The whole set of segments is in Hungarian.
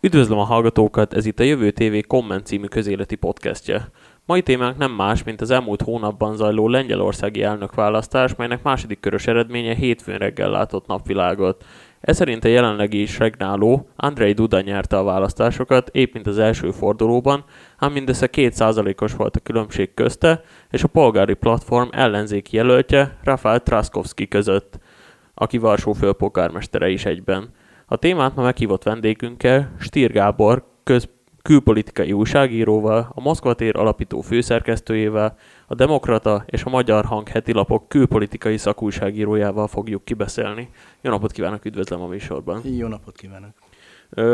Üdvözlöm a hallgatókat, ez itt a Jövő TV Komment című közéleti podcastje. Mai témánk nem más, mint az elmúlt hónapban zajló lengyelországi elnökválasztás, melynek második körös eredménye hétfőn reggel látott napvilágot. Ez szerint a jelenlegi is regnáló Andrei Duda nyerte a választásokat, épp mint az első fordulóban, ám mindössze 2%-os volt a különbség közte, és a polgári platform ellenzéki jelöltje Rafael Traskowski között, aki Varsó főpolgármestere is egyben. A témát ma meghívott vendégünkkel, Stír Gábor, köz, külpolitikai újságíróval, a Moszkva tér alapító főszerkesztőjével, a Demokrata és a Magyar Hang heti lapok külpolitikai szakújságírójával fogjuk kibeszélni. Jó napot kívánok, üdvözlöm a műsorban. Jó napot kívánok.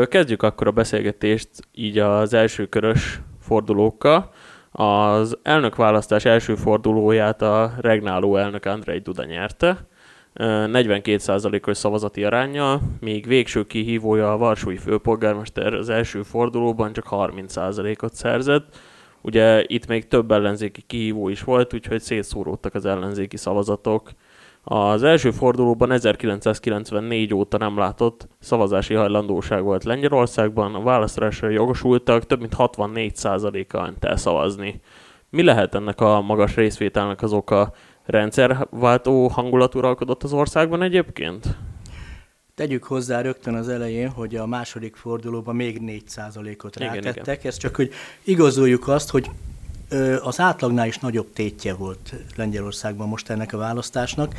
Kezdjük akkor a beszélgetést így az első körös fordulókkal. Az elnökválasztás első fordulóját a regnáló elnök Andrei Duda nyerte. 42%-os szavazati arányjal, míg végső kihívója a Varsói főpolgármester az első fordulóban csak 30%-ot szerzett. Ugye itt még több ellenzéki kihívó is volt, úgyhogy szétszóródtak az ellenzéki szavazatok. Az első fordulóban 1994 óta nem látott szavazási hajlandóság volt Lengyelországban, a választásra jogosultak több mint 64%-a ment el szavazni. Mi lehet ennek a magas részvételnek az oka? Rendszerváltó hangulat uralkodott az országban egyébként? Tegyük hozzá rögtön az elején, hogy a második fordulóban még 4%-ot rátettek. Igen, igen. Ez csak, hogy igazoljuk azt, hogy az átlagnál is nagyobb tétje volt Lengyelországban most ennek a választásnak.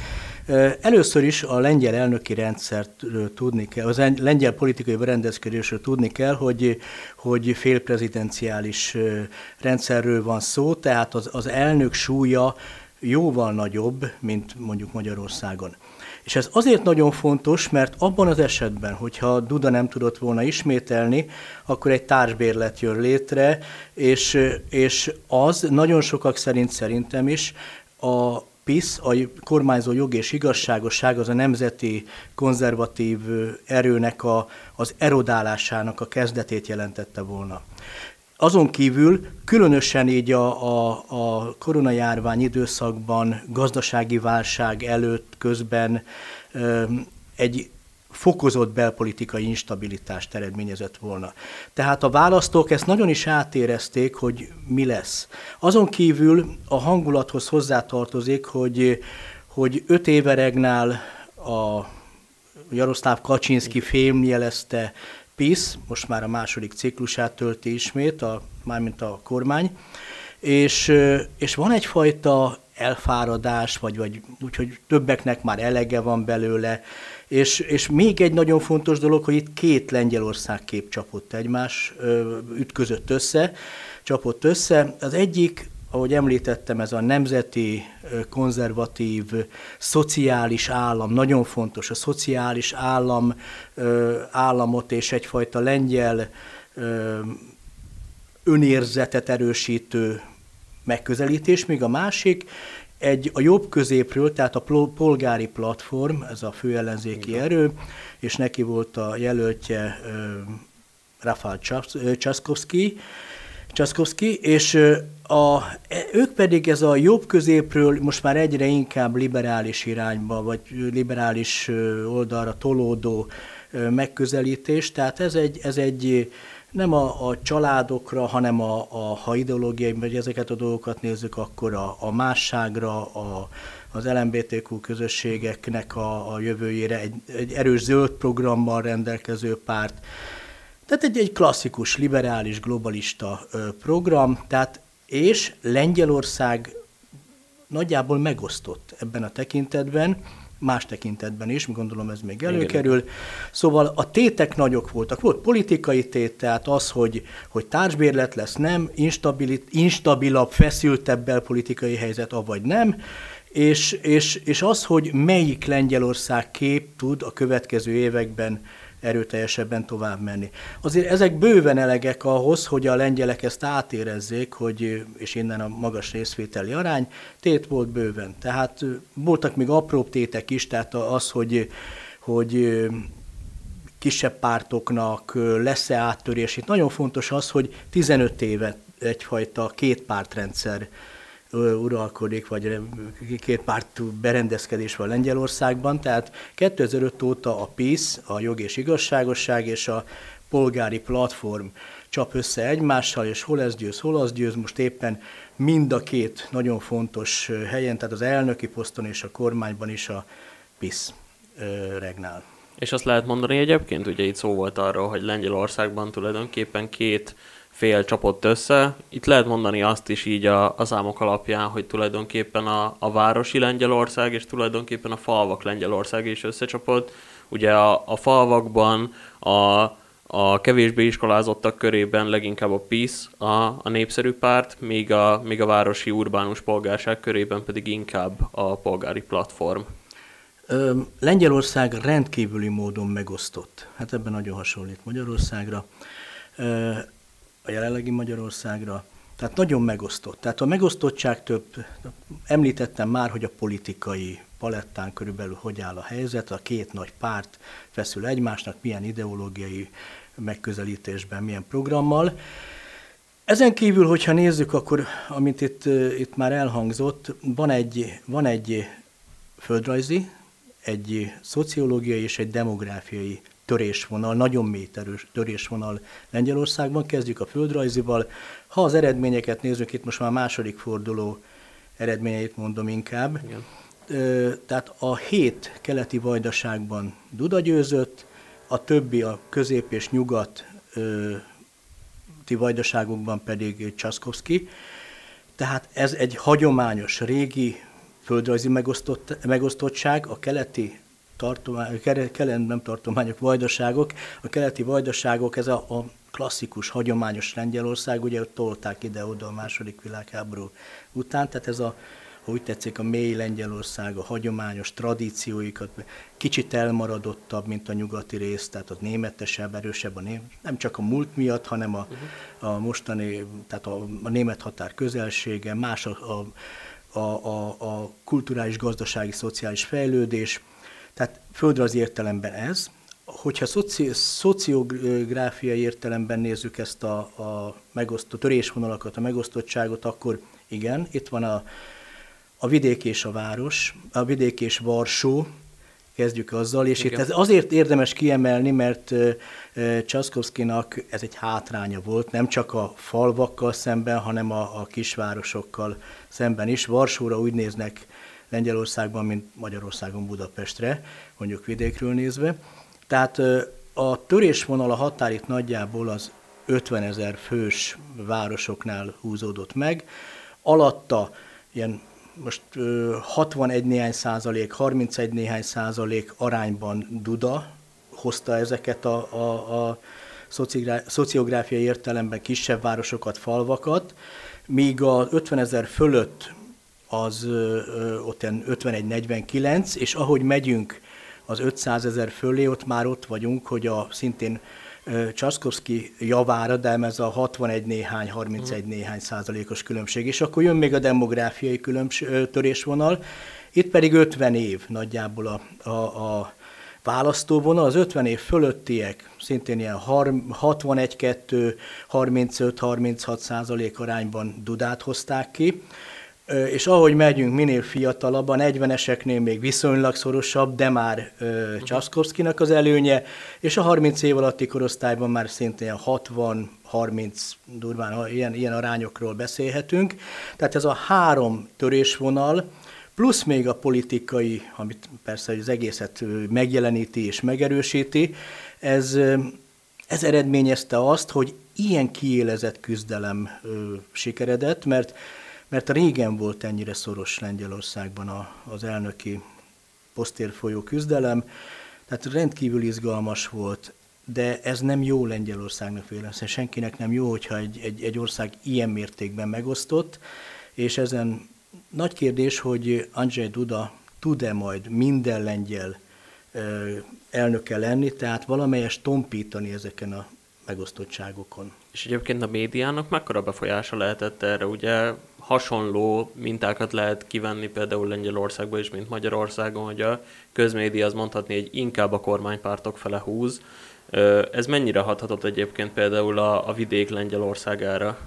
Először is a lengyel elnöki rendszert tudni kell, az lengyel politikai berendezkedésről tudni kell, hogy, hogy félprezidenciális rendszerről van szó, tehát az, az elnök súlya jóval nagyobb, mint mondjuk Magyarországon. És ez azért nagyon fontos, mert abban az esetben, hogyha Duda nem tudott volna ismételni, akkor egy társbérlet jön létre, és, és az nagyon sokak szerint szerintem is a PISZ, a kormányzó jog és igazságosság, az a nemzeti konzervatív erőnek a, az erodálásának a kezdetét jelentette volna. Azon kívül különösen így a, a, a koronajárvány időszakban, gazdasági válság előtt, közben egy fokozott belpolitikai instabilitást eredményezett volna. Tehát a választók ezt nagyon is átérezték, hogy mi lesz. Azon kívül a hangulathoz hozzátartozik, hogy, hogy öt éve regnál a Jaroszláv Kaczynszki fém jelezte PISZ, most már a második ciklusát tölti ismét, a, mármint a kormány, és, és van egyfajta elfáradás, vagy, vagy úgyhogy többeknek már elege van belőle, és, és még egy nagyon fontos dolog, hogy itt két Lengyelország kép csapott egymás, ütközött össze, csapott össze. Az egyik ahogy említettem, ez a nemzeti, konzervatív, szociális állam, nagyon fontos, a szociális állam, államot és egyfajta lengyel önérzetet erősítő megközelítés, míg a másik egy a jobb középről, tehát a polgári platform, ez a főellenzéki erő, és neki volt a jelöltje Rafal Csaszkowski, Csaszkowski, és a, ők pedig ez a jobb középről most már egyre inkább liberális irányba, vagy liberális oldalra tolódó megközelítés, tehát ez egy, ez egy nem a, a családokra, hanem a, a, ha ideológiai, vagy ezeket a dolgokat nézzük, akkor a, a másságra, a, az LMBTQ közösségeknek a, a jövőjére egy, egy erős zöld programmal rendelkező párt, tehát egy, egy klasszikus, liberális, globalista program, tehát és Lengyelország nagyjából megosztott ebben a tekintetben, más tekintetben is, gondolom ez még előkerül. Igen. Szóval a tétek nagyok voltak. Volt politikai tét, tehát az, hogy, hogy társbérlet lesz, nem, instabil, instabilabb, feszültebb belpolitikai helyzet, avagy nem, és, és, és az, hogy melyik Lengyelország kép tud a következő években erőteljesebben tovább menni. Azért ezek bőven elegek ahhoz, hogy a lengyelek ezt átérezzék, hogy, és innen a magas részvételi arány, tét volt bőven. Tehát voltak még apróbb tétek is, tehát az, hogy, hogy kisebb pártoknak lesz-e áttörés. Itt nagyon fontos az, hogy 15 éve egyfajta két pártrendszer uralkodik, vagy két párt berendezkedés van Lengyelországban, tehát 2005 óta a PISZ, a jog és igazságosság és a polgári platform csap össze egymással, és hol ez győz, hol az győz, most éppen mind a két nagyon fontos helyen, tehát az elnöki poszton és a kormányban is a PISZ regnál. És azt lehet mondani egyébként, ugye itt szó volt arról, hogy Lengyelországban tulajdonképpen két fél csapott össze. Itt lehet mondani azt is így a, a számok alapján, hogy tulajdonképpen a, a városi Lengyelország és tulajdonképpen a falvak Lengyelország is összecsapott. Ugye a, a falvakban a, a kevésbé iskolázottak körében leginkább a PISZ a, a népszerű párt, míg a, míg a városi urbánus polgárság körében pedig inkább a polgári platform. Lengyelország rendkívüli módon megosztott. Hát ebben nagyon hasonlít Magyarországra a jelenlegi Magyarországra. Tehát nagyon megosztott. Tehát a megosztottság több, említettem már, hogy a politikai palettán körülbelül hogy áll a helyzet, a két nagy párt feszül egymásnak, milyen ideológiai megközelítésben, milyen programmal. Ezen kívül, hogyha nézzük, akkor, amit itt, itt már elhangzott, van egy, van egy földrajzi, egy szociológiai és egy demográfiai törésvonal, nagyon mély törésvonal Lengyelországban. Kezdjük a földrajzival. Ha az eredményeket nézzük, itt most már második forduló eredményeit mondom inkább. Igen. Tehát a hét keleti vajdaságban Duda győzött, a többi a közép és nyugat ti vajdaságokban pedig Csaszkowski. Tehát ez egy hagyományos, régi földrajzi megosztott, megosztottság, a keleti tartomány, kelet nem tartományok, vajdaságok. A keleti vajdaságok, ez a, a klasszikus, hagyományos Lengyelország, ugye ott tolták ide-oda a második világháború után, tehát ez a, ha úgy tetszik, a mély Lengyelország, a hagyományos tradícióikat, kicsit elmaradottabb, mint a nyugati rész, tehát ott németesebb, erősebb a ném, nem csak a múlt miatt, hanem a, a mostani, tehát a, a német határ közelsége, más a, a, a, a, a kulturális, gazdasági, szociális fejlődés, tehát földrajzi értelemben ez. Hogyha szoci, szociográfiai értelemben nézzük ezt a, a megosztott törésvonalakat, a megosztottságot, akkor igen, itt van a, a vidék és a város, a vidék és Varsó, kezdjük azzal, és Igen. itt ez azért érdemes kiemelni, mert Csaszkowskinak ez egy hátránya volt, nem csak a falvakkal szemben, hanem a, a kisvárosokkal szemben is. Varsóra úgy néznek Lengyelországban, mint Magyarországon Budapestre, mondjuk vidékről nézve. Tehát a törésvonal a határ itt nagyjából az 50 ezer fős városoknál húzódott meg. Alatta ilyen most 61 néhány százalék, 31 néhány százalék arányban Duda hozta ezeket a, a, a szociográfiai értelemben kisebb városokat, falvakat, míg a 50 ezer fölött az ott 51-49, és ahogy megyünk az 500 ezer fölé, ott már ott vagyunk, hogy a szintén Csaszkowski javára, de ez a 61 néhány, 31 mm. néhány százalékos különbség. És akkor jön még a demográfiai különbség, törésvonal, itt pedig 50 év nagyjából a, a, a választóvonal, az 50 év fölöttiek szintén ilyen 61-2, 35-36 százalék arányban Dudát hozták ki, és ahogy megyünk minél fiatalabb, a 40-eseknél még viszonylag szorosabb, de már uh, Csaszkowskinak az előnye, és a 30 év alatti korosztályban már szintén 60, 30 durván ilyen, ilyen arányokról beszélhetünk. Tehát ez a három törésvonal, plusz még a politikai, amit persze az egészet megjeleníti és megerősíti, ez, ez eredményezte azt, hogy ilyen kiélezett küzdelem sikeredett, mert mert régen volt ennyire szoros Lengyelországban a, az elnöki posztérfolyó küzdelem, tehát rendkívül izgalmas volt, de ez nem jó Lengyelországnak véleményesen, senkinek nem jó, hogyha egy, egy, egy ország ilyen mértékben megosztott, és ezen nagy kérdés, hogy Andrzej Duda tud-e majd minden lengyel elnöke lenni, tehát valamelyest tompítani ezeken a megosztottságokon. És egyébként a médiának mekkora befolyása lehetett erre? Ugye hasonló mintákat lehet kivenni például Lengyelországban is, mint Magyarországon, hogy a közmédia az mondhatni, hogy inkább a kormánypártok fele húz. Ez mennyire hathatott egyébként például a, a vidék Lengyelországára?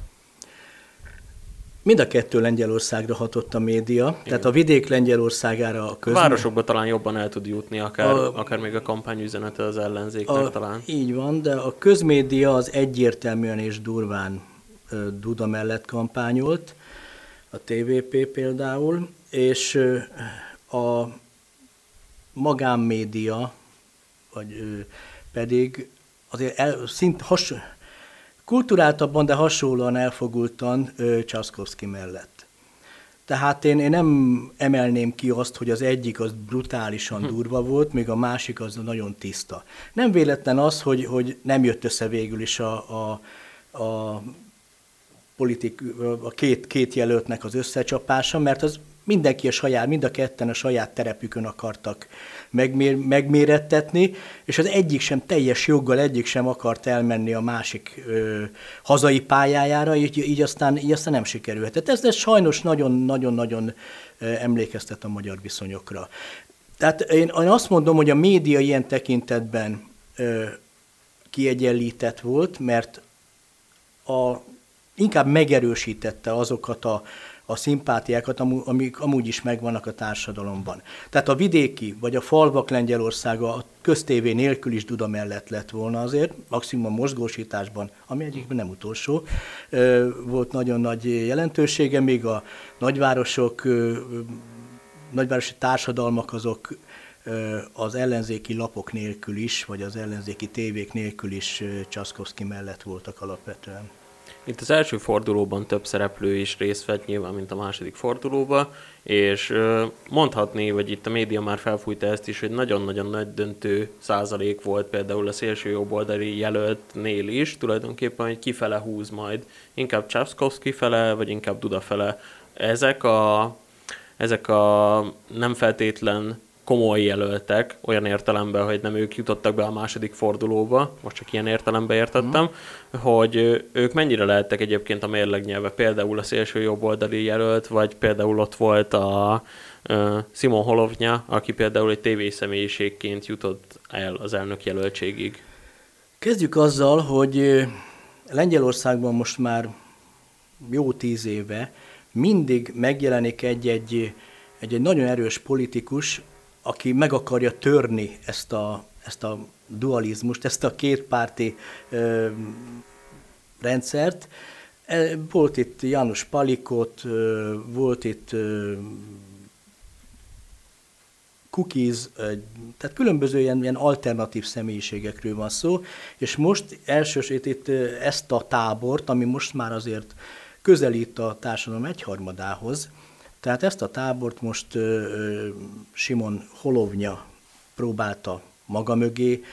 Mind a kettő Lengyelországra hatott a média, Igen. tehát a vidék Lengyelországára a köz... A városokba talán jobban el tud jutni, akár, a, akár még a kampányüzenete az ellenzéknek a, talán. Így van, de a közmédia az egyértelműen és durván Duda mellett kampányolt, a TVP például, és a magánmédia, vagy pedig azért el, szint has, kulturáltabban, de hasonlóan elfogultan Csaszkowski mellett. Tehát én, én nem emelném ki azt, hogy az egyik az brutálisan hm. durva volt, még a másik az nagyon tiszta. Nem véletlen az, hogy, hogy nem jött össze végül is a, a, a politik, a két, két jelöltnek az összecsapása, mert az mindenki a saját, mind a ketten a saját terepükön akartak megmér, megmérettetni, és az egyik sem teljes joggal, egyik sem akart elmenni a másik ö, hazai pályájára, így, így, aztán, így aztán nem sikerülhetett. Ez, ez sajnos nagyon-nagyon-nagyon emlékeztet a magyar viszonyokra. Tehát én, azt mondom, hogy a média ilyen tekintetben ö, kiegyenlített volt, mert a, inkább megerősítette azokat a a szimpátiákat, amik amúgy is megvannak a társadalomban. Tehát a vidéki vagy a falvak Lengyelországa a köztévé nélkül is Duda mellett lett volna azért, maximum a mozgósításban, ami egyikben nem utolsó, volt nagyon nagy jelentősége, még a nagyvárosok, nagyvárosi társadalmak azok az ellenzéki lapok nélkül is, vagy az ellenzéki tévék nélkül is Csaszkowski mellett voltak alapvetően. Itt az első fordulóban több szereplő is részt vett nyilván, mint a második fordulóban, és mondhatni, vagy itt a média már felfújta ezt is, hogy nagyon-nagyon nagy döntő százalék volt például a szélső jobboldali jelöltnél is, tulajdonképpen, hogy kifele húz majd, inkább Csapszkowski fele, vagy inkább Duda fele. Ezek a, ezek a nem feltétlen komoly jelöltek, olyan értelemben, hogy nem ők jutottak be a második fordulóba, most csak ilyen értelemben értettem, uh-huh. hogy ők mennyire lehettek egyébként a mérlegnyelve, például a szélső jobboldali jelölt, vagy például ott volt a uh, Simon Holovnya, aki például egy tévészemélységként jutott el az elnök jelöltségig. Kezdjük azzal, hogy Lengyelországban most már jó tíz éve mindig megjelenik egy-egy egy, egy nagyon erős politikus, aki meg akarja törni ezt a, ezt a dualizmust, ezt a kétpárti ö, rendszert. E, volt itt János Palikot, ö, volt itt ö, cookies, tehát különböző ilyen, ilyen alternatív személyiségekről van szó, és most elsősorban itt ezt a tábort, ami most már azért közelít a társadalom egyharmadához, tehát ezt a tábort most Simon Holovnya próbálta maga mögé,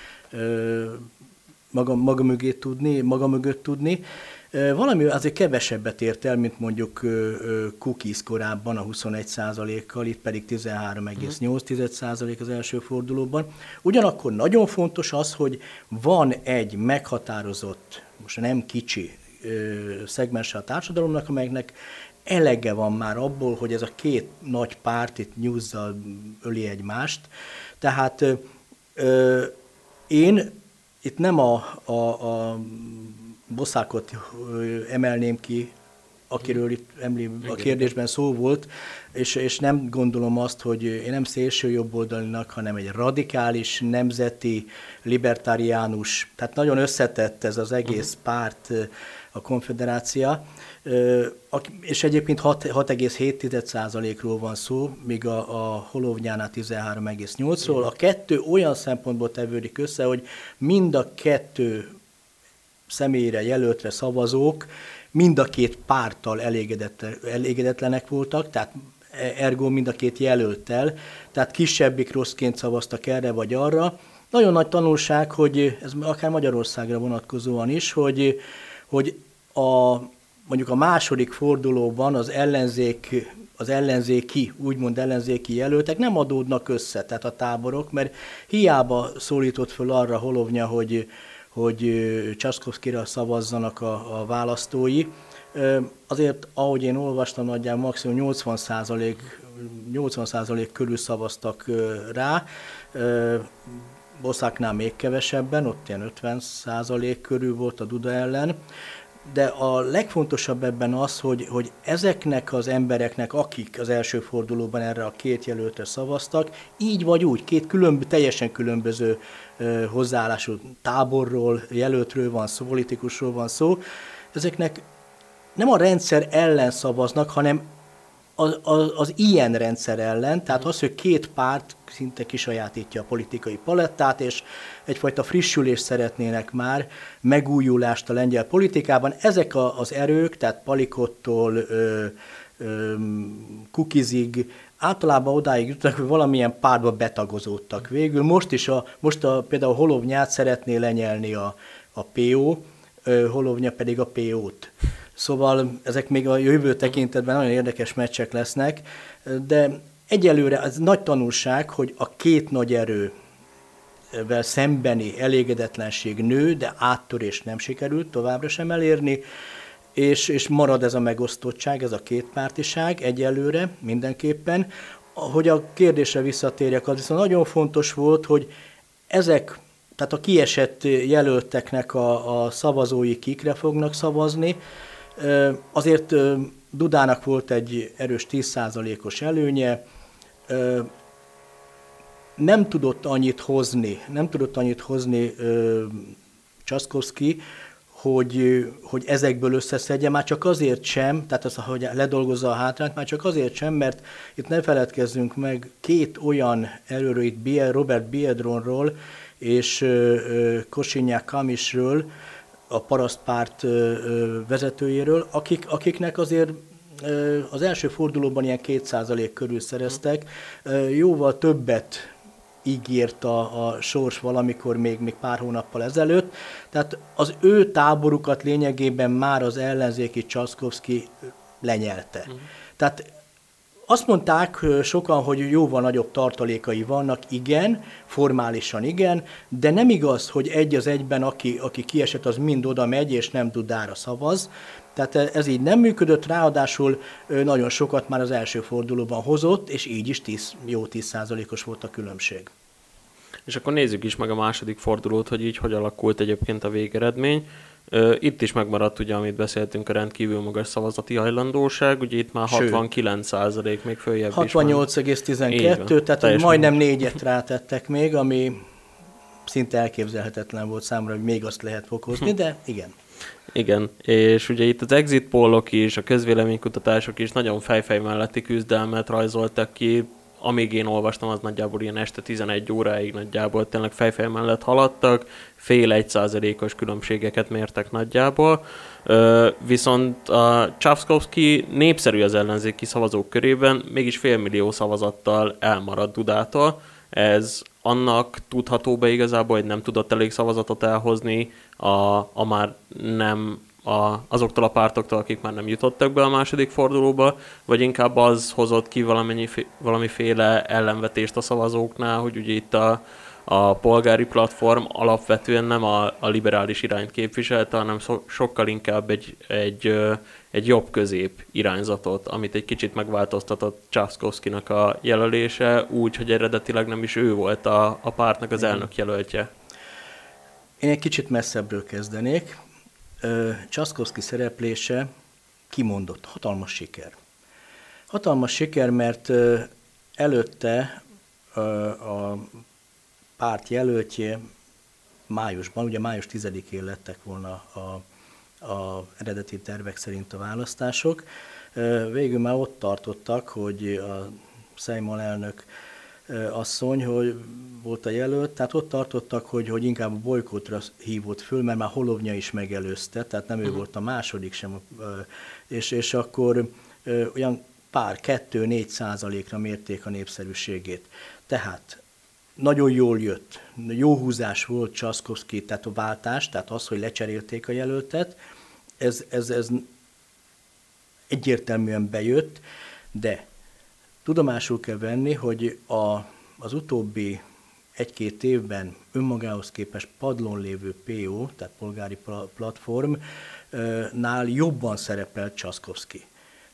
maga, maga mögé tudni, maga mögött tudni. Valami azért kevesebbet ért el, mint mondjuk Cookies korábban a 21 kal itt pedig 13,8% az első fordulóban. Ugyanakkor nagyon fontos az, hogy van egy meghatározott, most nem kicsi szegmense a társadalomnak, amelynek elege van már abból, hogy ez a két nagy párt itt nyúzzal öli egymást. Tehát ö, én itt nem a, a, a boszákot emelném ki, akiről itt emlé, a kérdésben szó volt, és, és nem gondolom azt, hogy én nem szélső jobboldalinak, hanem egy radikális, nemzeti, libertáriánus, tehát nagyon összetett ez az egész mhm. párt, a konfederácia, és egyébként 6,7%-ról van szó, míg a, a Holovnyánál 13,8-ról. A kettő olyan szempontból tevődik össze, hogy mind a kettő személyre jelöltre szavazók mind a két párttal elégedetlenek voltak, tehát ergo mind a két jelöltel, tehát kisebbik rosszként szavaztak erre vagy arra. Nagyon nagy tanulság, hogy ez akár Magyarországra vonatkozóan is, hogy, hogy a, mondjuk a második fordulóban az ellenzék az ellenzéki, úgymond ellenzéki jelöltek nem adódnak össze, tehát a táborok, mert hiába szólított föl arra Holovnya, hogy, hogy Csaszkowskira szavazzanak a, a választói. Azért, ahogy én olvastam, nagyjából maximum 80 százalék 80% körül szavaztak rá, Boszáknál még kevesebben, ott ilyen 50 százalék körül volt a Duda ellen. De a legfontosabb ebben az, hogy, hogy ezeknek az embereknek, akik az első fordulóban erre a két jelöltre szavaztak, így vagy úgy, két különb, teljesen különböző ö, hozzáállású táborról, jelöltről van szó, politikusról van szó, ezeknek nem a rendszer ellen szavaznak, hanem az, az, az ilyen rendszer ellen, tehát az, hogy két párt szinte kisajátítja a politikai palettát, és egyfajta frissülést szeretnének már, megújulást a lengyel politikában. Ezek a, az erők, tehát Palikottól ö, ö, Kukizig, általában odáig jutnak, hogy valamilyen pártba betagozódtak végül. Most is a, most a, például Holovnyát szeretné lenyelni a, a PO, Holovnya pedig a PO-t. Szóval ezek még a jövő tekintetben nagyon érdekes meccsek lesznek, de egyelőre ez nagy tanulság, hogy a két nagy erő szembeni elégedetlenség nő, de áttörés nem sikerült továbbra sem elérni, és, és marad ez a megosztottság, ez a kétpártiság egyelőre mindenképpen. Hogy a kérdésre visszatérjek, az viszont nagyon fontos volt, hogy ezek, tehát a kiesett jelölteknek a, a szavazói kikre fognak szavazni, Azért Dudának volt egy erős 10%-os előnye, nem tudott annyit hozni, nem tudott annyit hozni Csaszkowski, hogy, hogy ezekből összeszedje, már csak azért sem, tehát az, hogy ledolgozza a hátrányt, már csak azért sem, mert itt ne feledkezzünk meg két olyan erőről, itt Robert Biedronról és Kosinyák Kamisről, a parasztpárt vezetőjéről, akik, akiknek azért az első fordulóban ilyen 2% körül szereztek, jóval többet ígért a, a sors valamikor még, még pár hónappal ezelőtt. Tehát az ő táborukat lényegében már az ellenzéki Csaszkowski lenyelte. Uh-huh. Tehát azt mondták sokan, hogy jóval nagyobb tartalékai vannak, igen, formálisan igen, de nem igaz, hogy egy az egyben, aki, aki kiesett, az mind oda megy, és nem Dudára szavaz. Tehát ez így nem működött, ráadásul nagyon sokat már az első fordulóban hozott, és így is 10, jó 10%-os volt a különbség. És akkor nézzük is meg a második fordulót, hogy így hogy alakult egyébként a végeredmény. Itt is megmaradt ugye, amit beszéltünk, a rendkívül magas szavazati hajlandóság, ugye itt már 69 százalék, még följebb 68,12, tehát hogy majdnem négyet rátettek még, ami szinte elképzelhetetlen volt számomra, hogy még azt lehet fokozni, de igen. Igen, és ugye itt az exit pollok is, a közvéleménykutatások is nagyon fejfej melletti küzdelmet rajzoltak ki, amíg én olvastam, az nagyjából ilyen este 11 óráig nagyjából tényleg fejfej mellett haladtak, fél egy százalékos különbségeket mértek nagyjából, viszont a Csavskovski népszerű az ellenzéki szavazók körében, mégis félmillió szavazattal elmaradt Dudától. Ez annak tudható be igazából, hogy nem tudott elég szavazatot elhozni a, a már nem a, azoktól a pártoktól, akik már nem jutottak be a második fordulóba, vagy inkább az hozott ki valamennyi, valamiféle ellenvetést a szavazóknál, hogy ugye itt a, a polgári platform alapvetően nem a, a liberális irányt képviselte, hanem so, sokkal inkább egy, egy, egy jobb közép irányzatot, amit egy kicsit megváltoztatott Császkowskinak a jelölése, úgy, hogy eredetileg nem is ő volt a, a pártnak az elnök jelöltje. Én egy kicsit messzebbről kezdenék. Csaszkowski szereplése kimondott, hatalmas siker. Hatalmas siker, mert előtte a párt jelöltje májusban, ugye május 10-én lettek volna a, a eredeti tervek szerint a választások. Végül már ott tartottak, hogy a Szejmal elnök asszony, hogy volt a jelölt, tehát ott tartottak, hogy, hogy inkább a bolykótra hívott föl, mert már Holovnya is megelőzte, tehát nem ő uh-huh. volt a második sem, és, és akkor olyan pár, kettő-négy százalékra mérték a népszerűségét. Tehát nagyon jól jött, jó húzás volt Csaszkowski, tehát a váltás, tehát az, hogy lecserélték a jelöltet, ez, ez, ez egyértelműen bejött, de Tudomásul kell venni, hogy a, az utóbbi egy-két évben önmagához képest padlón lévő PO, tehát polgári platformnál jobban szerepelt Csaszkowski.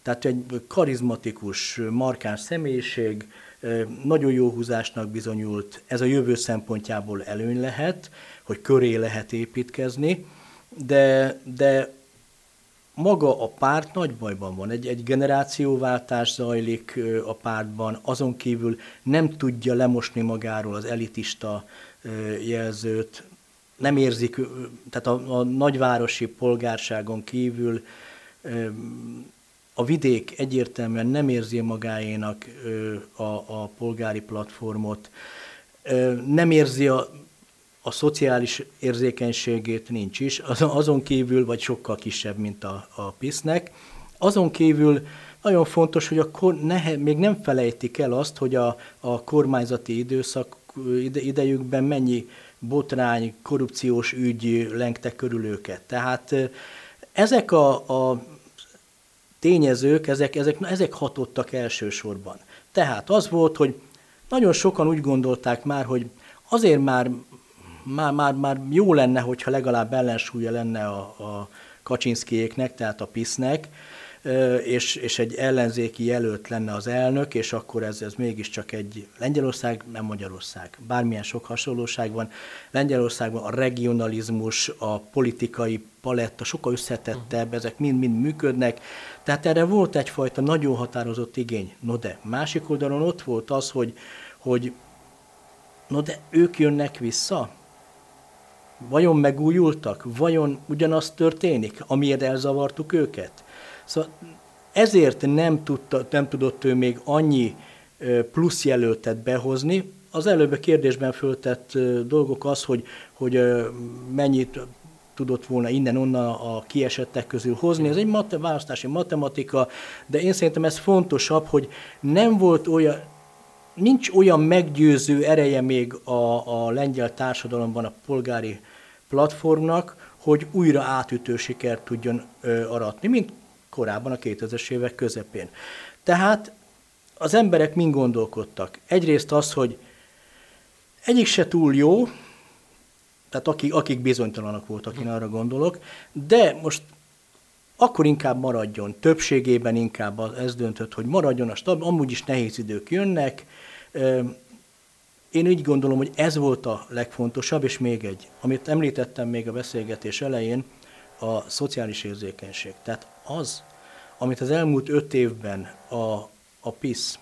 Tehát egy karizmatikus, markáns személyiség, nagyon jó húzásnak bizonyult, ez a jövő szempontjából előny lehet, hogy köré lehet építkezni, de, de maga a párt nagy bajban van. Egy, egy generációváltás zajlik a pártban, azon kívül nem tudja lemosni magáról az elitista jelzőt, nem érzik, tehát a, a nagyvárosi polgárságon kívül a vidék egyértelműen nem érzi magáénak a, a polgári platformot, nem érzi a, a szociális érzékenységét nincs is, azon kívül, vagy sokkal kisebb, mint a, a PISZ-nek. Azon kívül nagyon fontos, hogy a kor, ne, még nem felejtik el azt, hogy a, a kormányzati időszak ide, idejükben mennyi botrány, korrupciós ügy lengte körül őket. Tehát ezek a, a tényezők, ezek, ezek, ezek hatottak elsősorban. Tehát az volt, hogy nagyon sokan úgy gondolták már, hogy azért már, már, már, már jó lenne, hogyha legalább ellensúlya lenne a, a Kaczynszkijéknek, tehát a PISZ-nek, és, és egy ellenzéki jelölt lenne az elnök, és akkor ez, ez mégiscsak egy Lengyelország, nem Magyarország. Bármilyen sok hasonlóság van. Lengyelországban a regionalizmus, a politikai paletta sokkal összetettebb, uh-huh. ezek mind-mind működnek. Tehát erre volt egyfajta nagyon határozott igény. No de, másik oldalon ott volt az, hogy, hogy no de ők jönnek vissza? Vajon megújultak? Vajon ugyanaz történik, amiért elzavartuk őket? Szóval ezért nem, tudta, nem tudott ő még annyi plusz jelöltet behozni. Az előbb a kérdésben föltett dolgok az, hogy, hogy mennyit tudott volna innen-onnan a kiesettek közül hozni. Ez egy mate, választási matematika, de én szerintem ez fontosabb, hogy nem volt olyan, nincs olyan meggyőző ereje még a, a lengyel társadalomban a polgári platformnak, hogy újra átütő sikert tudjon aratni, mint korábban a 2000-es évek közepén. Tehát az emberek mind gondolkodtak? Egyrészt az, hogy egyik se túl jó, tehát akik, akik bizonytalanak voltak, én arra gondolok, de most akkor inkább maradjon, többségében inkább ez döntött, hogy maradjon a stab, amúgy is nehéz idők jönnek. Én úgy gondolom, hogy ez volt a legfontosabb, és még egy, amit említettem még a beszélgetés elején, a szociális érzékenység. Tehát az, amit az elmúlt öt évben a, a PISZ,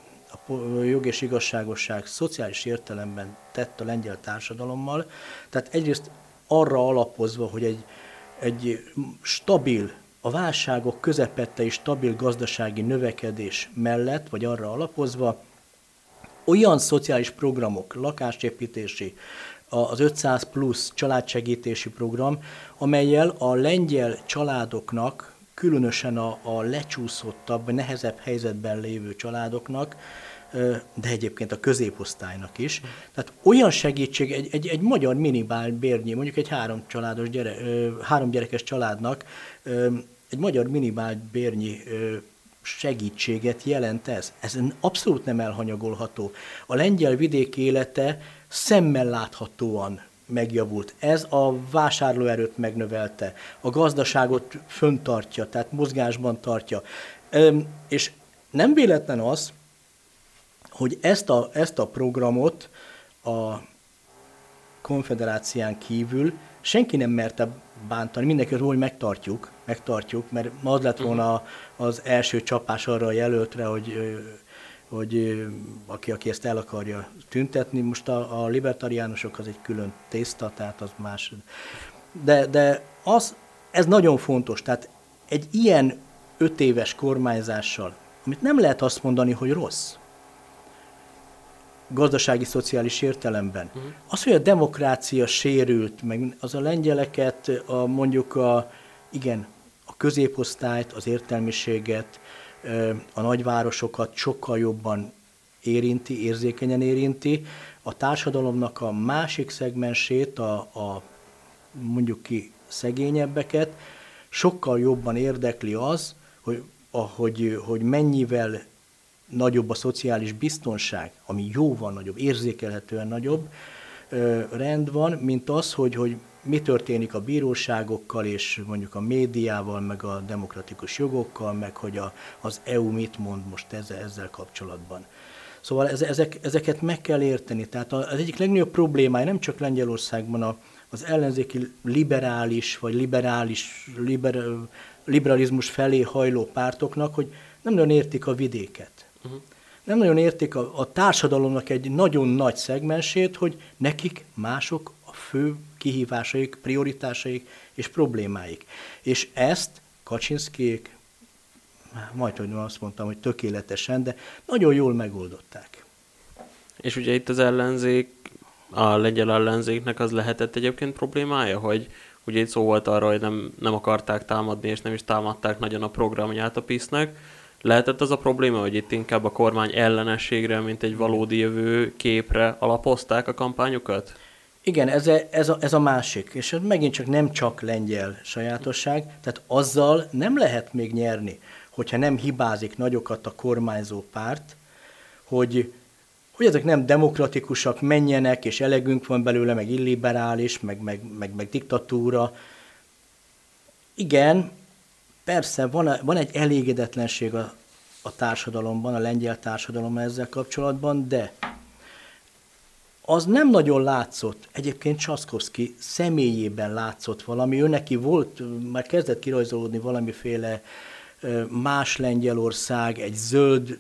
a jog és igazságosság szociális értelemben tett a lengyel társadalommal, tehát egyrészt arra alapozva, hogy egy, egy stabil, a válságok közepette és stabil gazdasági növekedés mellett, vagy arra alapozva, olyan szociális programok, lakásépítési, az 500 plusz családsegítési program, amelyel a lengyel családoknak különösen a, a lecsúszottabb, nehezebb helyzetben lévő családoknak, de egyébként a középosztálynak is. Tehát olyan segítség egy, egy, egy magyar minimál bérnyi, mondjuk egy három, családos gyere, három gyerekes családnak egy magyar minimál bérnyi segítséget jelent ez. Ez abszolút nem elhanyagolható. A lengyel vidék élete szemmel láthatóan megjavult. Ez a vásárlóerőt megnövelte, a gazdaságot föntartja, tehát mozgásban tartja. És nem véletlen az, hogy ezt a, ezt a programot a konfederácián kívül senki nem merte bántani, mindenki hogy megtartjuk, megtartjuk, mert az lett volna az első csapás arra a jelöltre, hogy hogy aki, aki ezt el akarja tüntetni, most a, a libertariánusok az egy külön tészta, tehát az más. De, de az, ez nagyon fontos, tehát egy ilyen öt éves kormányzással, amit nem lehet azt mondani, hogy rossz, gazdasági, szociális értelemben. Uh-huh. Az, hogy a demokrácia sérült, meg az a lengyeleket, a, mondjuk a, igen, középosztályt, az értelmiséget, a nagyvárosokat sokkal jobban érinti, érzékenyen érinti. A társadalomnak a másik szegmensét, a, a mondjuk ki szegényebbeket, sokkal jobban érdekli az, hogy, hogy, hogy mennyivel nagyobb a szociális biztonság, ami jóval nagyobb, érzékelhetően nagyobb, rend van, mint az, hogy, hogy mi történik a bíróságokkal, és mondjuk a médiával, meg a demokratikus jogokkal, meg hogy a, az EU mit mond most ezzel, ezzel kapcsolatban. Szóval ezek, ezeket meg kell érteni. Tehát az egyik legnagyobb problémája nem csak Lengyelországban a, az ellenzéki liberális vagy liberális liber, liberalizmus felé hajló pártoknak, hogy nem nagyon értik a vidéket. Uh-huh. Nem nagyon értik a, a társadalomnak egy nagyon nagy szegmensét, hogy nekik mások a fő kihívásaik, prioritásaik és problémáik. És ezt Kaczynszkék, majd hogy azt mondtam, hogy tökéletesen, de nagyon jól megoldották. És ugye itt az ellenzék, a lengyel ellenzéknek az lehetett egyébként problémája, hogy ugye itt szó volt arra, hogy nem, nem akarták támadni, és nem is támadták nagyon a programját a PISZ-nek. Lehetett az a probléma, hogy itt inkább a kormány ellenességre, mint egy valódi jövő képre alapozták a kampányokat? Igen, ez a, ez, a, ez a másik, és ez megint csak nem csak lengyel sajátosság, tehát azzal nem lehet még nyerni, hogyha nem hibázik nagyokat a kormányzó párt, hogy, hogy ezek nem demokratikusak, menjenek, és elegünk van belőle, meg illiberális, meg, meg, meg, meg diktatúra. Igen, persze van, van egy elégedetlenség a, a társadalomban, a lengyel társadalomban ezzel kapcsolatban, de az nem nagyon látszott. Egyébként Csaszkowski személyében látszott valami, ő neki volt, már kezdett kirajzolódni valamiféle más Lengyelország, egy zöld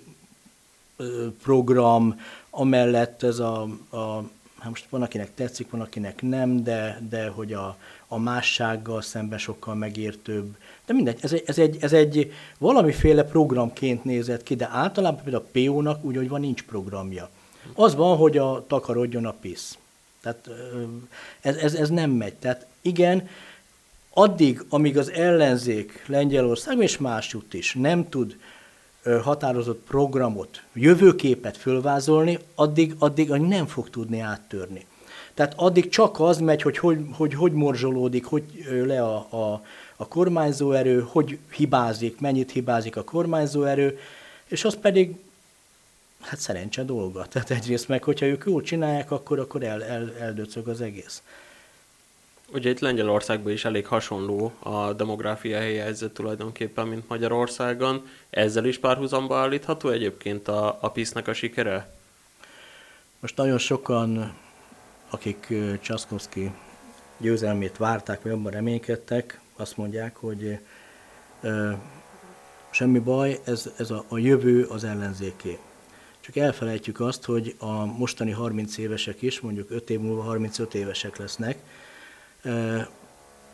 program, amellett ez a, a hát most van, akinek tetszik, van, akinek nem, de, de hogy a, a mássággal szemben sokkal megértőbb. De mindegy, ez egy, ez, egy, ez egy valamiféle programként nézett ki, de általában például a PO-nak úgy, hogy van, nincs programja. Az van, hogy a takarodjon a pisz. Tehát ez, ez, ez nem megy. Tehát igen, addig, amíg az ellenzék Lengyelország és másút is nem tud határozott programot, jövőképet fölvázolni, addig, addig nem fog tudni áttörni. Tehát addig csak az megy, hogy hogy, hogy, hogy morzsolódik, hogy le a, a, a kormányzóerő, hogy hibázik, mennyit hibázik a kormányzóerő, és az pedig hát szerencse dolga. Tehát egyrészt meg, hogyha ők jól csinálják, akkor, akkor el, el, eldöcög az egész. Ugye itt Lengyelországban is elég hasonló a demográfiai helyzet tulajdonképpen, mint Magyarországon. Ezzel is párhuzamba állítható egyébként a, a PISZ-nek a sikere? Most nagyon sokan, akik Csaszkowski győzelmét várták, vagy abban reménykedtek, azt mondják, hogy ö, semmi baj, ez, ez a, a jövő az ellenzéké. Csak elfelejtjük azt, hogy a mostani 30 évesek is, mondjuk 5 év múlva 35 évesek lesznek,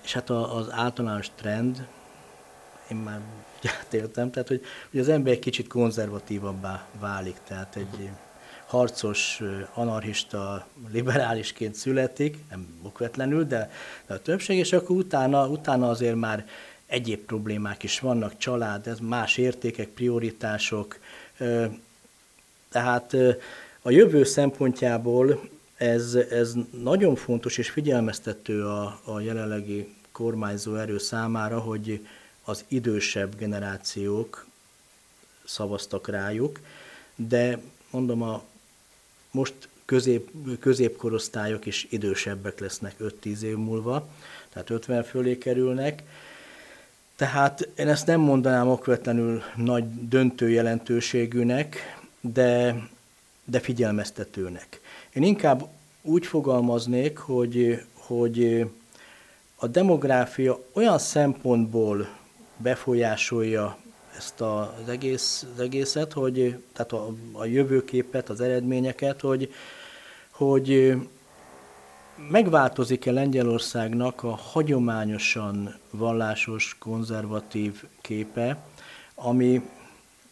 és hát az általános trend, én már átéltem, tehát hogy, hogy az ember egy kicsit konzervatívabbá válik, tehát egy harcos, anarchista, liberálisként születik, nem okvetlenül, de, de a többség, és akkor utána, utána azért már egyéb problémák is vannak, család, ez más értékek, prioritások, tehát a jövő szempontjából ez, ez nagyon fontos és figyelmeztető a, a jelenlegi kormányzó erő számára, hogy az idősebb generációk szavaztak rájuk, de mondom, a most közép, középkorosztályok is idősebbek lesznek 5-10 év múlva, tehát 50 fölé kerülnek. Tehát én ezt nem mondanám okvetlenül nagy döntő jelentőségűnek, de, de figyelmeztetőnek. Én inkább úgy fogalmaznék, hogy, hogy a demográfia olyan szempontból befolyásolja ezt az, egész, az egészet, hogy, tehát a, a jövőképet, az eredményeket, hogy, hogy megváltozik-e Lengyelországnak a hagyományosan vallásos, konzervatív képe, ami,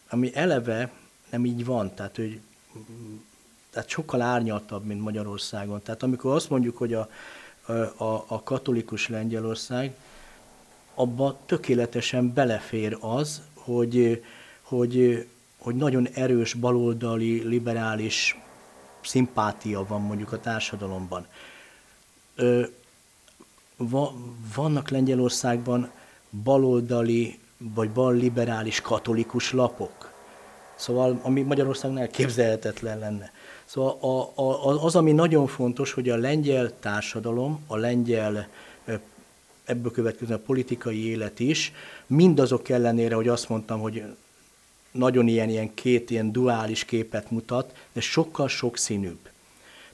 ami eleve nem így van, tehát, hogy tehát sokkal árnyaltabb, mint Magyarországon. Tehát amikor azt mondjuk, hogy a, a, a katolikus Lengyelország, abba tökéletesen belefér az, hogy, hogy, hogy nagyon erős baloldali, liberális szimpátia van mondjuk a társadalomban. Ö, va, vannak Lengyelországban baloldali vagy balliberális katolikus lapok. Szóval, ami Magyarországon elképzelhetetlen lenne. Szóval a, a, az, ami nagyon fontos, hogy a lengyel társadalom, a lengyel ebből következő a politikai élet is, mindazok ellenére, hogy azt mondtam, hogy nagyon ilyen, ilyen két ilyen duális képet mutat, de sokkal sokszínűbb.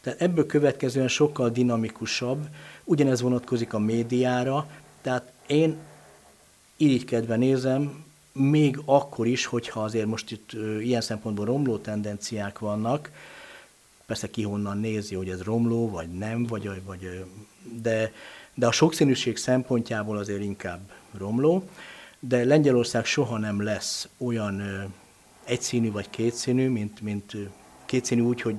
Tehát ebből következően sokkal dinamikusabb, ugyanez vonatkozik a médiára, tehát én irigykedve nézem, még akkor is, hogyha azért most itt ilyen szempontból romló tendenciák vannak, persze ki honnan nézi, hogy ez romló, vagy nem, vagy, vagy de, de a sokszínűség szempontjából azért inkább romló, de Lengyelország soha nem lesz olyan egyszínű vagy kétszínű, mint, mint kétszínű úgy, hogy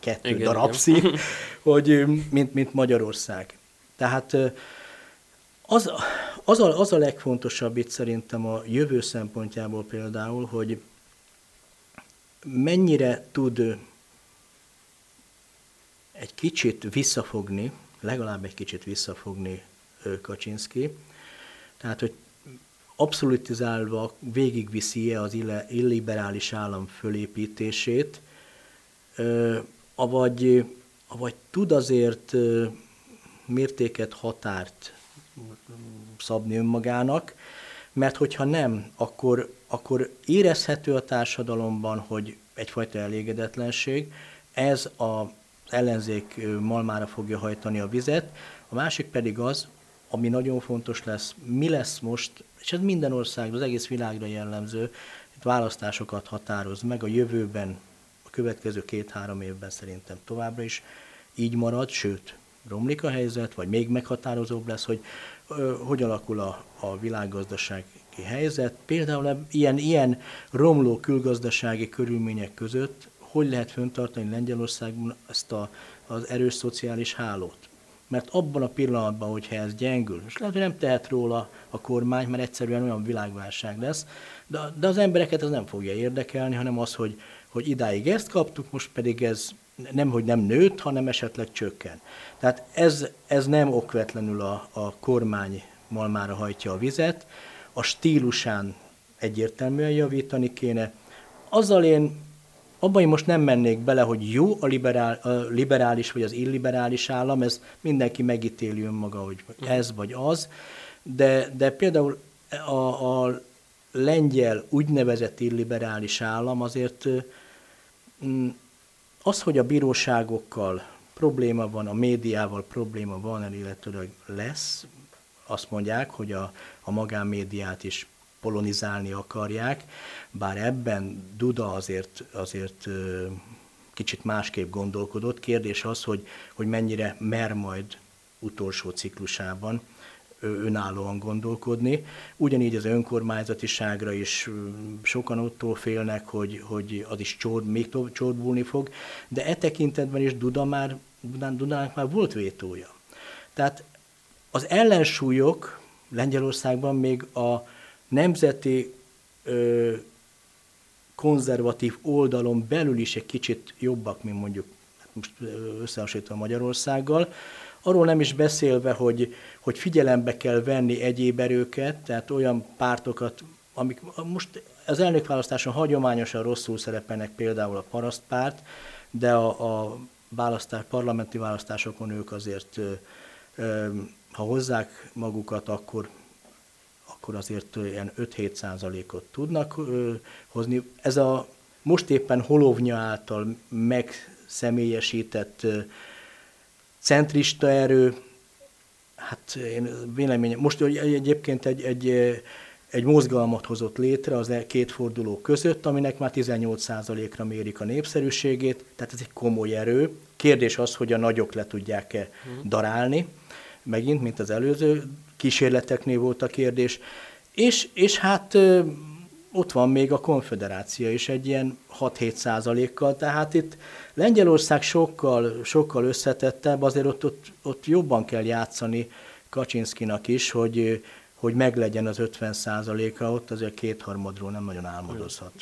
kettő igen, darab igen. szín, hogy, mint, mint Magyarország. Tehát az, az, a, az a legfontosabb itt szerintem a jövő szempontjából például, hogy mennyire tud egy kicsit visszafogni, legalább egy kicsit visszafogni Kaczynski, tehát, hogy abszolutizálva végigviszi-e az illiberális állam fölépítését, avagy, avagy tud azért mértéket, határt szabni önmagának, mert hogyha nem, akkor, akkor érezhető a társadalomban, hogy egyfajta elégedetlenség, ez az ellenzék malmára fogja hajtani a vizet, a másik pedig az, ami nagyon fontos lesz, mi lesz most, és ez minden országra, az egész világra jellemző, itt választásokat határoz meg a jövőben, a következő két-három évben szerintem továbbra is. Így marad, sőt, romlik a helyzet, vagy még meghatározóbb lesz, hogy ö, hogy alakul a, a világgazdasági helyzet. Például ilyen, ilyen romló külgazdasági körülmények között hogy lehet föntartani Lengyelországban ezt a, az erős szociális hálót. Mert abban a pillanatban, hogyha ez gyengül, és lehet, hogy nem tehet róla a kormány, mert egyszerűen olyan világválság lesz, de, de az embereket ez nem fogja érdekelni, hanem az, hogy, hogy idáig ezt kaptuk, most pedig ez nem, hogy nem nőtt, hanem esetleg csökken. Tehát ez, ez nem okvetlenül a, a kormány malmára hajtja a vizet, a stílusán egyértelműen javítani kéne. Azzal én, abban én most nem mennék bele, hogy jó a, liberál, a liberális vagy az illiberális állam, ez mindenki megítéli önmaga, hogy ez vagy az, de, de például a, a lengyel úgynevezett illiberális állam azért mm, az, hogy a bíróságokkal probléma van, a médiával probléma van, illetőleg lesz, azt mondják, hogy a, a magánmédiát is polonizálni akarják, bár ebben Duda azért, azért kicsit másképp gondolkodott. Kérdés az, hogy, hogy mennyire mer majd utolsó ciklusában önállóan gondolkodni. Ugyanígy az önkormányzatiságra is sokan attól félnek, hogy, hogy az is csord, még csorbulni fog, de e tekintetben is Duda már, Dudán, Dudának már volt vétója. Tehát az ellensúlyok Lengyelországban még a nemzeti ö, konzervatív oldalon belül is egy kicsit jobbak, mint mondjuk hát most összehasonlítva Magyarországgal. Arról nem is beszélve, hogy, hogy figyelembe kell venni egyéb erőket, tehát olyan pártokat, amik most az elnökválasztáson hagyományosan rosszul szerepelnek például a parasztpárt, de a, a választás, parlamenti választásokon ők azért, ha hozzák magukat, akkor, akkor azért ilyen 5-7 százalékot tudnak hozni. Ez a most éppen Holovnya által megszemélyesített centrista erő, hát én véleményem, most egyébként egy, egy, egy mozgalmat hozott létre az e két forduló között, aminek már 18%-ra mérik a népszerűségét, tehát ez egy komoly erő. Kérdés az, hogy a nagyok le tudják-e mhm. darálni, megint, mint az előző kísérleteknél volt a kérdés. És, és hát ott van még a konfederáció is egy ilyen 6-7 százalékkal, tehát itt Lengyelország sokkal, sokkal összetettebb, azért ott, ott, ott jobban kell játszani Kaczynszkinak is, hogy, hogy meglegyen az 50 százaléka, ott azért kétharmadról nem nagyon álmodozhat.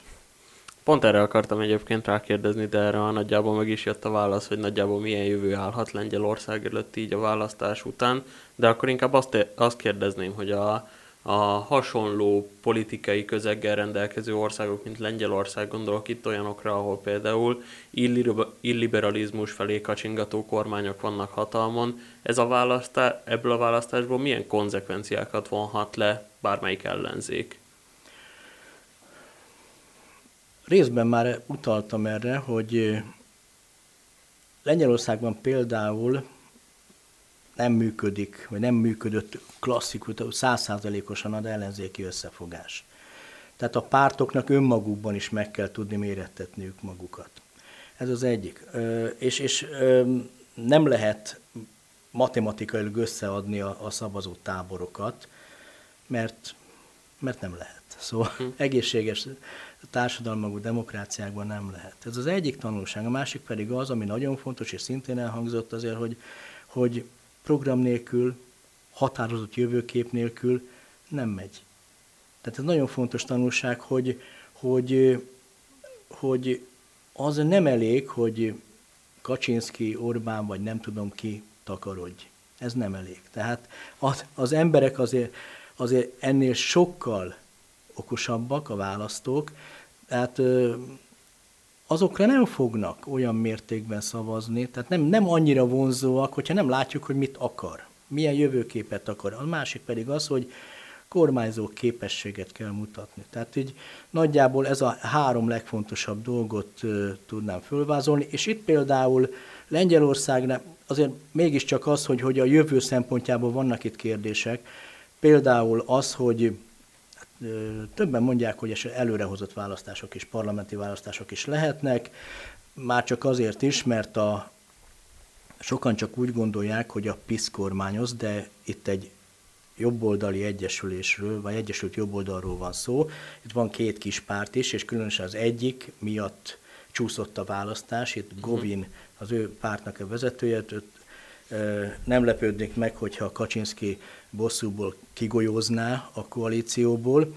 Pont erre akartam egyébként rákérdezni, de erre nagyjából meg is jött a válasz, hogy nagyjából milyen jövő állhat Lengyelország előtt így a választás után, de akkor inkább azt, azt kérdezném, hogy a, a hasonló politikai közeggel rendelkező országok, mint Lengyelország, gondolok itt olyanokra, ahol például illiberalizmus felé kacsingató kormányok vannak hatalmon, ez a választás, ebből a választásból milyen konzekvenciákat vonhat le bármelyik ellenzék? Részben már utaltam erre, hogy Lengyelországban például nem működik, vagy nem működött klasszikus, százszázalékosan ad ellenzéki összefogás. Tehát a pártoknak önmagukban is meg kell tudni mérettetniük magukat. Ez az egyik. És, és nem lehet matematikailag összeadni a, a szavazó táborokat, mert, mert nem lehet. Szóval hm. egészséges társadalmagú demokráciákban nem lehet. Ez az egyik tanulság. A másik pedig az, ami nagyon fontos, és szintén elhangzott azért, hogy, hogy program nélkül, határozott jövőkép nélkül nem megy. Tehát ez nagyon fontos tanulság, hogy, hogy, hogy az nem elég, hogy Kaczynski, Orbán, vagy nem tudom ki takarodj. Ez nem elég. Tehát az, az emberek azért, azért ennél sokkal okosabbak, a választók, tehát azokra nem fognak olyan mértékben szavazni, tehát nem, nem annyira vonzóak, hogyha nem látjuk, hogy mit akar, milyen jövőképet akar. A másik pedig az, hogy kormányzó képességet kell mutatni. Tehát így nagyjából ez a három legfontosabb dolgot tudnám fölvázolni, és itt például Lengyelországnál azért mégiscsak az, hogy, hogy a jövő szempontjából vannak itt kérdések, például az, hogy többen mondják, hogy előrehozott választások is, parlamenti választások is lehetnek, már csak azért is, mert a, sokan csak úgy gondolják, hogy a PISZ kormányoz, de itt egy jobboldali egyesülésről, vagy egyesült jobboldalról van szó. Itt van két kis párt is, és különösen az egyik miatt csúszott a választás. Itt mhm. Govin, az ő pártnak a vezetője, őt, nem lepődnék meg, hogyha Kaczynski bosszúból kigolyózná a koalícióból.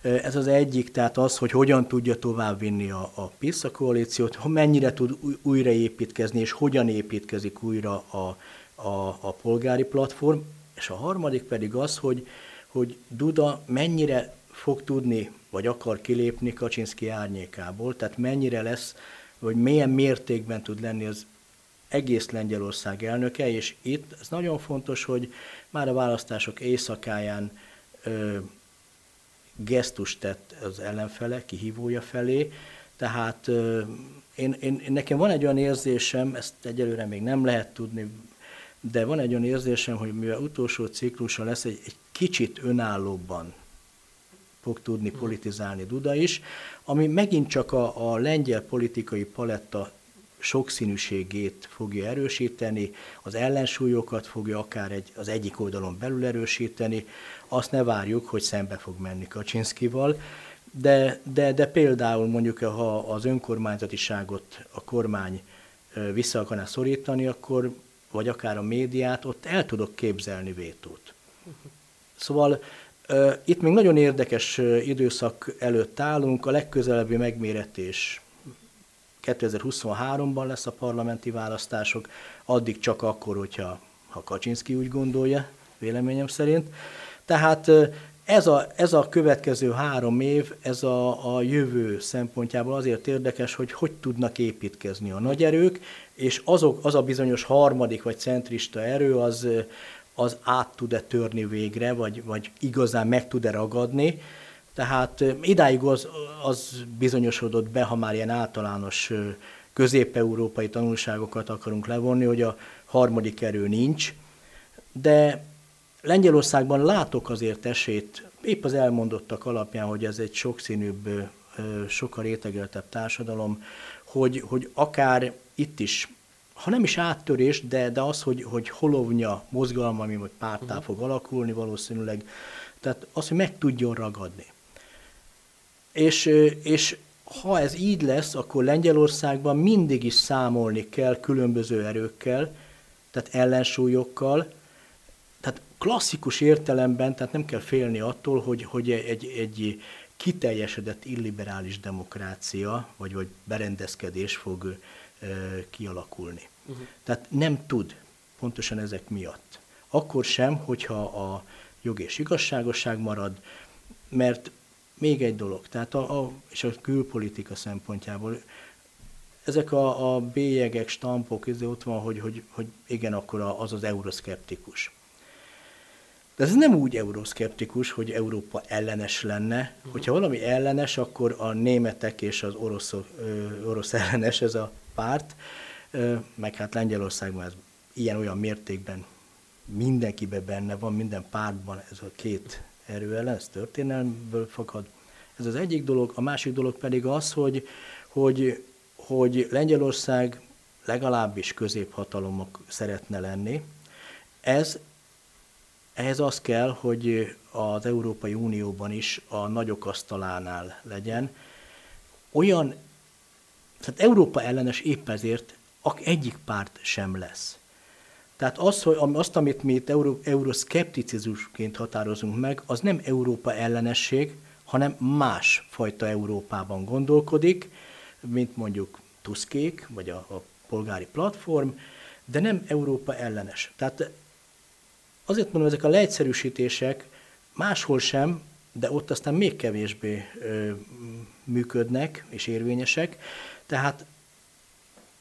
Ez az egyik, tehát az, hogy hogyan tudja továbbvinni a, a PISZ a koalíciót, mennyire tud újraépítkezni, és hogyan építkezik újra a, a, a polgári platform. És a harmadik pedig az, hogy, hogy Duda mennyire fog tudni, vagy akar kilépni Kaczynszki árnyékából, tehát mennyire lesz, vagy milyen mértékben tud lenni az egész Lengyelország elnöke, és itt ez nagyon fontos, hogy már a választások éjszakáján ö, gesztust tett az ellenfele, kihívója felé, tehát ö, én, én, nekem van egy olyan érzésem, ezt egyelőre még nem lehet tudni, de van egy olyan érzésem, hogy mivel utolsó ciklusa lesz, egy, egy kicsit önállóbban fog tudni hmm. politizálni Duda is, ami megint csak a, a lengyel politikai paletta sokszínűségét fogja erősíteni, az ellensúlyokat fogja akár egy, az egyik oldalon belül erősíteni, azt ne várjuk, hogy szembe fog menni Kaczynszkival, de, de, de például mondjuk, ha az önkormányzatiságot a kormány vissza akarná szorítani, akkor, vagy akár a médiát, ott el tudok képzelni vétót. Szóval itt még nagyon érdekes időszak előtt állunk, a legközelebbi megméretés 2023-ban lesz a parlamenti választások, addig csak akkor, hogyha ha Kaczynszki úgy gondolja, véleményem szerint. Tehát ez a, ez a következő három év, ez a, a jövő szempontjából azért érdekes, hogy hogy tudnak építkezni a nagy erők, és azok, az a bizonyos harmadik vagy centrista erő, az, az át tud-e törni végre, vagy, vagy igazán meg tud-e ragadni. Tehát idáig az, az bizonyosodott be, ha már ilyen általános közép-európai tanulságokat akarunk levonni, hogy a harmadik erő nincs, de Lengyelországban látok azért esélyt, épp az elmondottak alapján, hogy ez egy sokszínűbb, sokkal rétegeltebb társadalom, hogy, hogy akár itt is, ha nem is áttörés, de, de az, hogy, hogy holovnya mozgalma, ami majd pártá uh-huh. fog alakulni valószínűleg, tehát az, hogy meg tudjon ragadni. És, és ha ez így lesz, akkor Lengyelországban mindig is számolni kell különböző erőkkel, tehát ellensúlyokkal, tehát klasszikus értelemben, tehát nem kell félni attól, hogy, hogy egy, egy kiteljesedett illiberális demokrácia, vagy, vagy berendezkedés fog e, kialakulni. Uh-huh. Tehát nem tud, pontosan ezek miatt. Akkor sem, hogyha a jog és igazságosság marad, mert még egy dolog, tehát a, a, és a külpolitika szempontjából ezek a, a bélyegek, stampok, ez ott van, hogy, hogy, hogy igen, akkor az az euroszkeptikus. De ez nem úgy euroszkeptikus, hogy Európa ellenes lenne. Uh-huh. Hogyha valami ellenes, akkor a németek és az orosz, orosz ellenes ez a párt. meg hát Lengyelországban ez ilyen-olyan mértékben mindenkibe benne van, minden pártban ez a két erő ellen, történelmből fakad. Ez az egyik dolog, a másik dolog pedig az, hogy, hogy, hogy Lengyelország legalábbis középhatalomok szeretne lenni. Ez, ehhez az kell, hogy az Európai Unióban is a nagyok asztalánál legyen. Olyan, tehát Európa ellenes épp ezért egyik párt sem lesz. Tehát az, hogy azt, amit mi itt euro, euroszkepticizmusként határozunk meg, az nem Európa ellenesség, hanem más fajta Európában gondolkodik, mint mondjuk Tuskék, vagy a, a polgári platform, de nem Európa ellenes. Tehát azért mondom, ezek a leegyszerűsítések máshol sem, de ott aztán még kevésbé ö, működnek és érvényesek. Tehát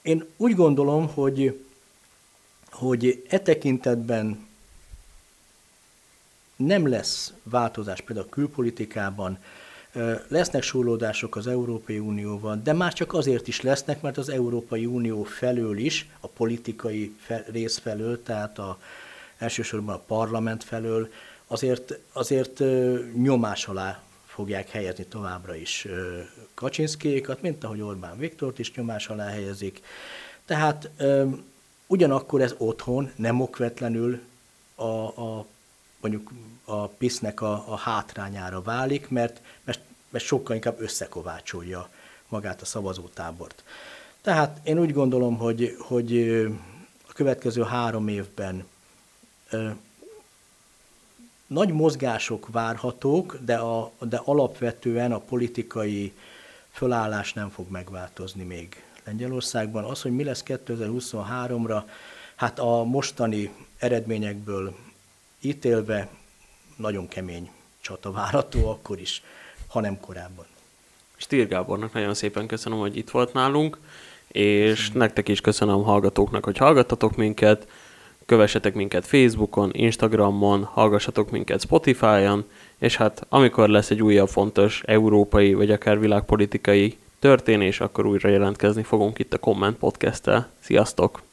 én úgy gondolom, hogy, hogy e tekintetben nem lesz változás például a külpolitikában, Lesznek súrlódások az Európai Unióban, de már csak azért is lesznek, mert az Európai Unió felől is, a politikai rész felől, tehát a, elsősorban a parlament felől, azért, azért nyomás alá fogják helyezni továbbra is Kaczynszkékat, mint ahogy Orbán Viktort is nyomás alá helyezik. Tehát ugyanakkor ez otthon nem okvetlenül a, a mondjuk a PISZ-nek a, a hátrányára válik, mert, mert, mert sokkal inkább összekovácsolja magát a szavazótábort. Tehát én úgy gondolom, hogy, hogy a következő három évben nagy mozgások várhatók, de, a, de alapvetően a politikai fölállás nem fog megváltozni még Lengyelországban. Az, hogy mi lesz 2023-ra, hát a mostani eredményekből ítélve nagyon kemény csata várható akkor is, hanem korábban. Stír Gábornak nagyon szépen köszönöm, hogy itt volt nálunk, és köszönöm. nektek is köszönöm hallgatóknak, hogy hallgattatok minket, kövessetek minket Facebookon, Instagramon, hallgassatok minket Spotify-on, és hát amikor lesz egy újabb fontos európai vagy akár világpolitikai történés, akkor újra jelentkezni fogunk itt a Comment Podcast-tel. Sziasztok!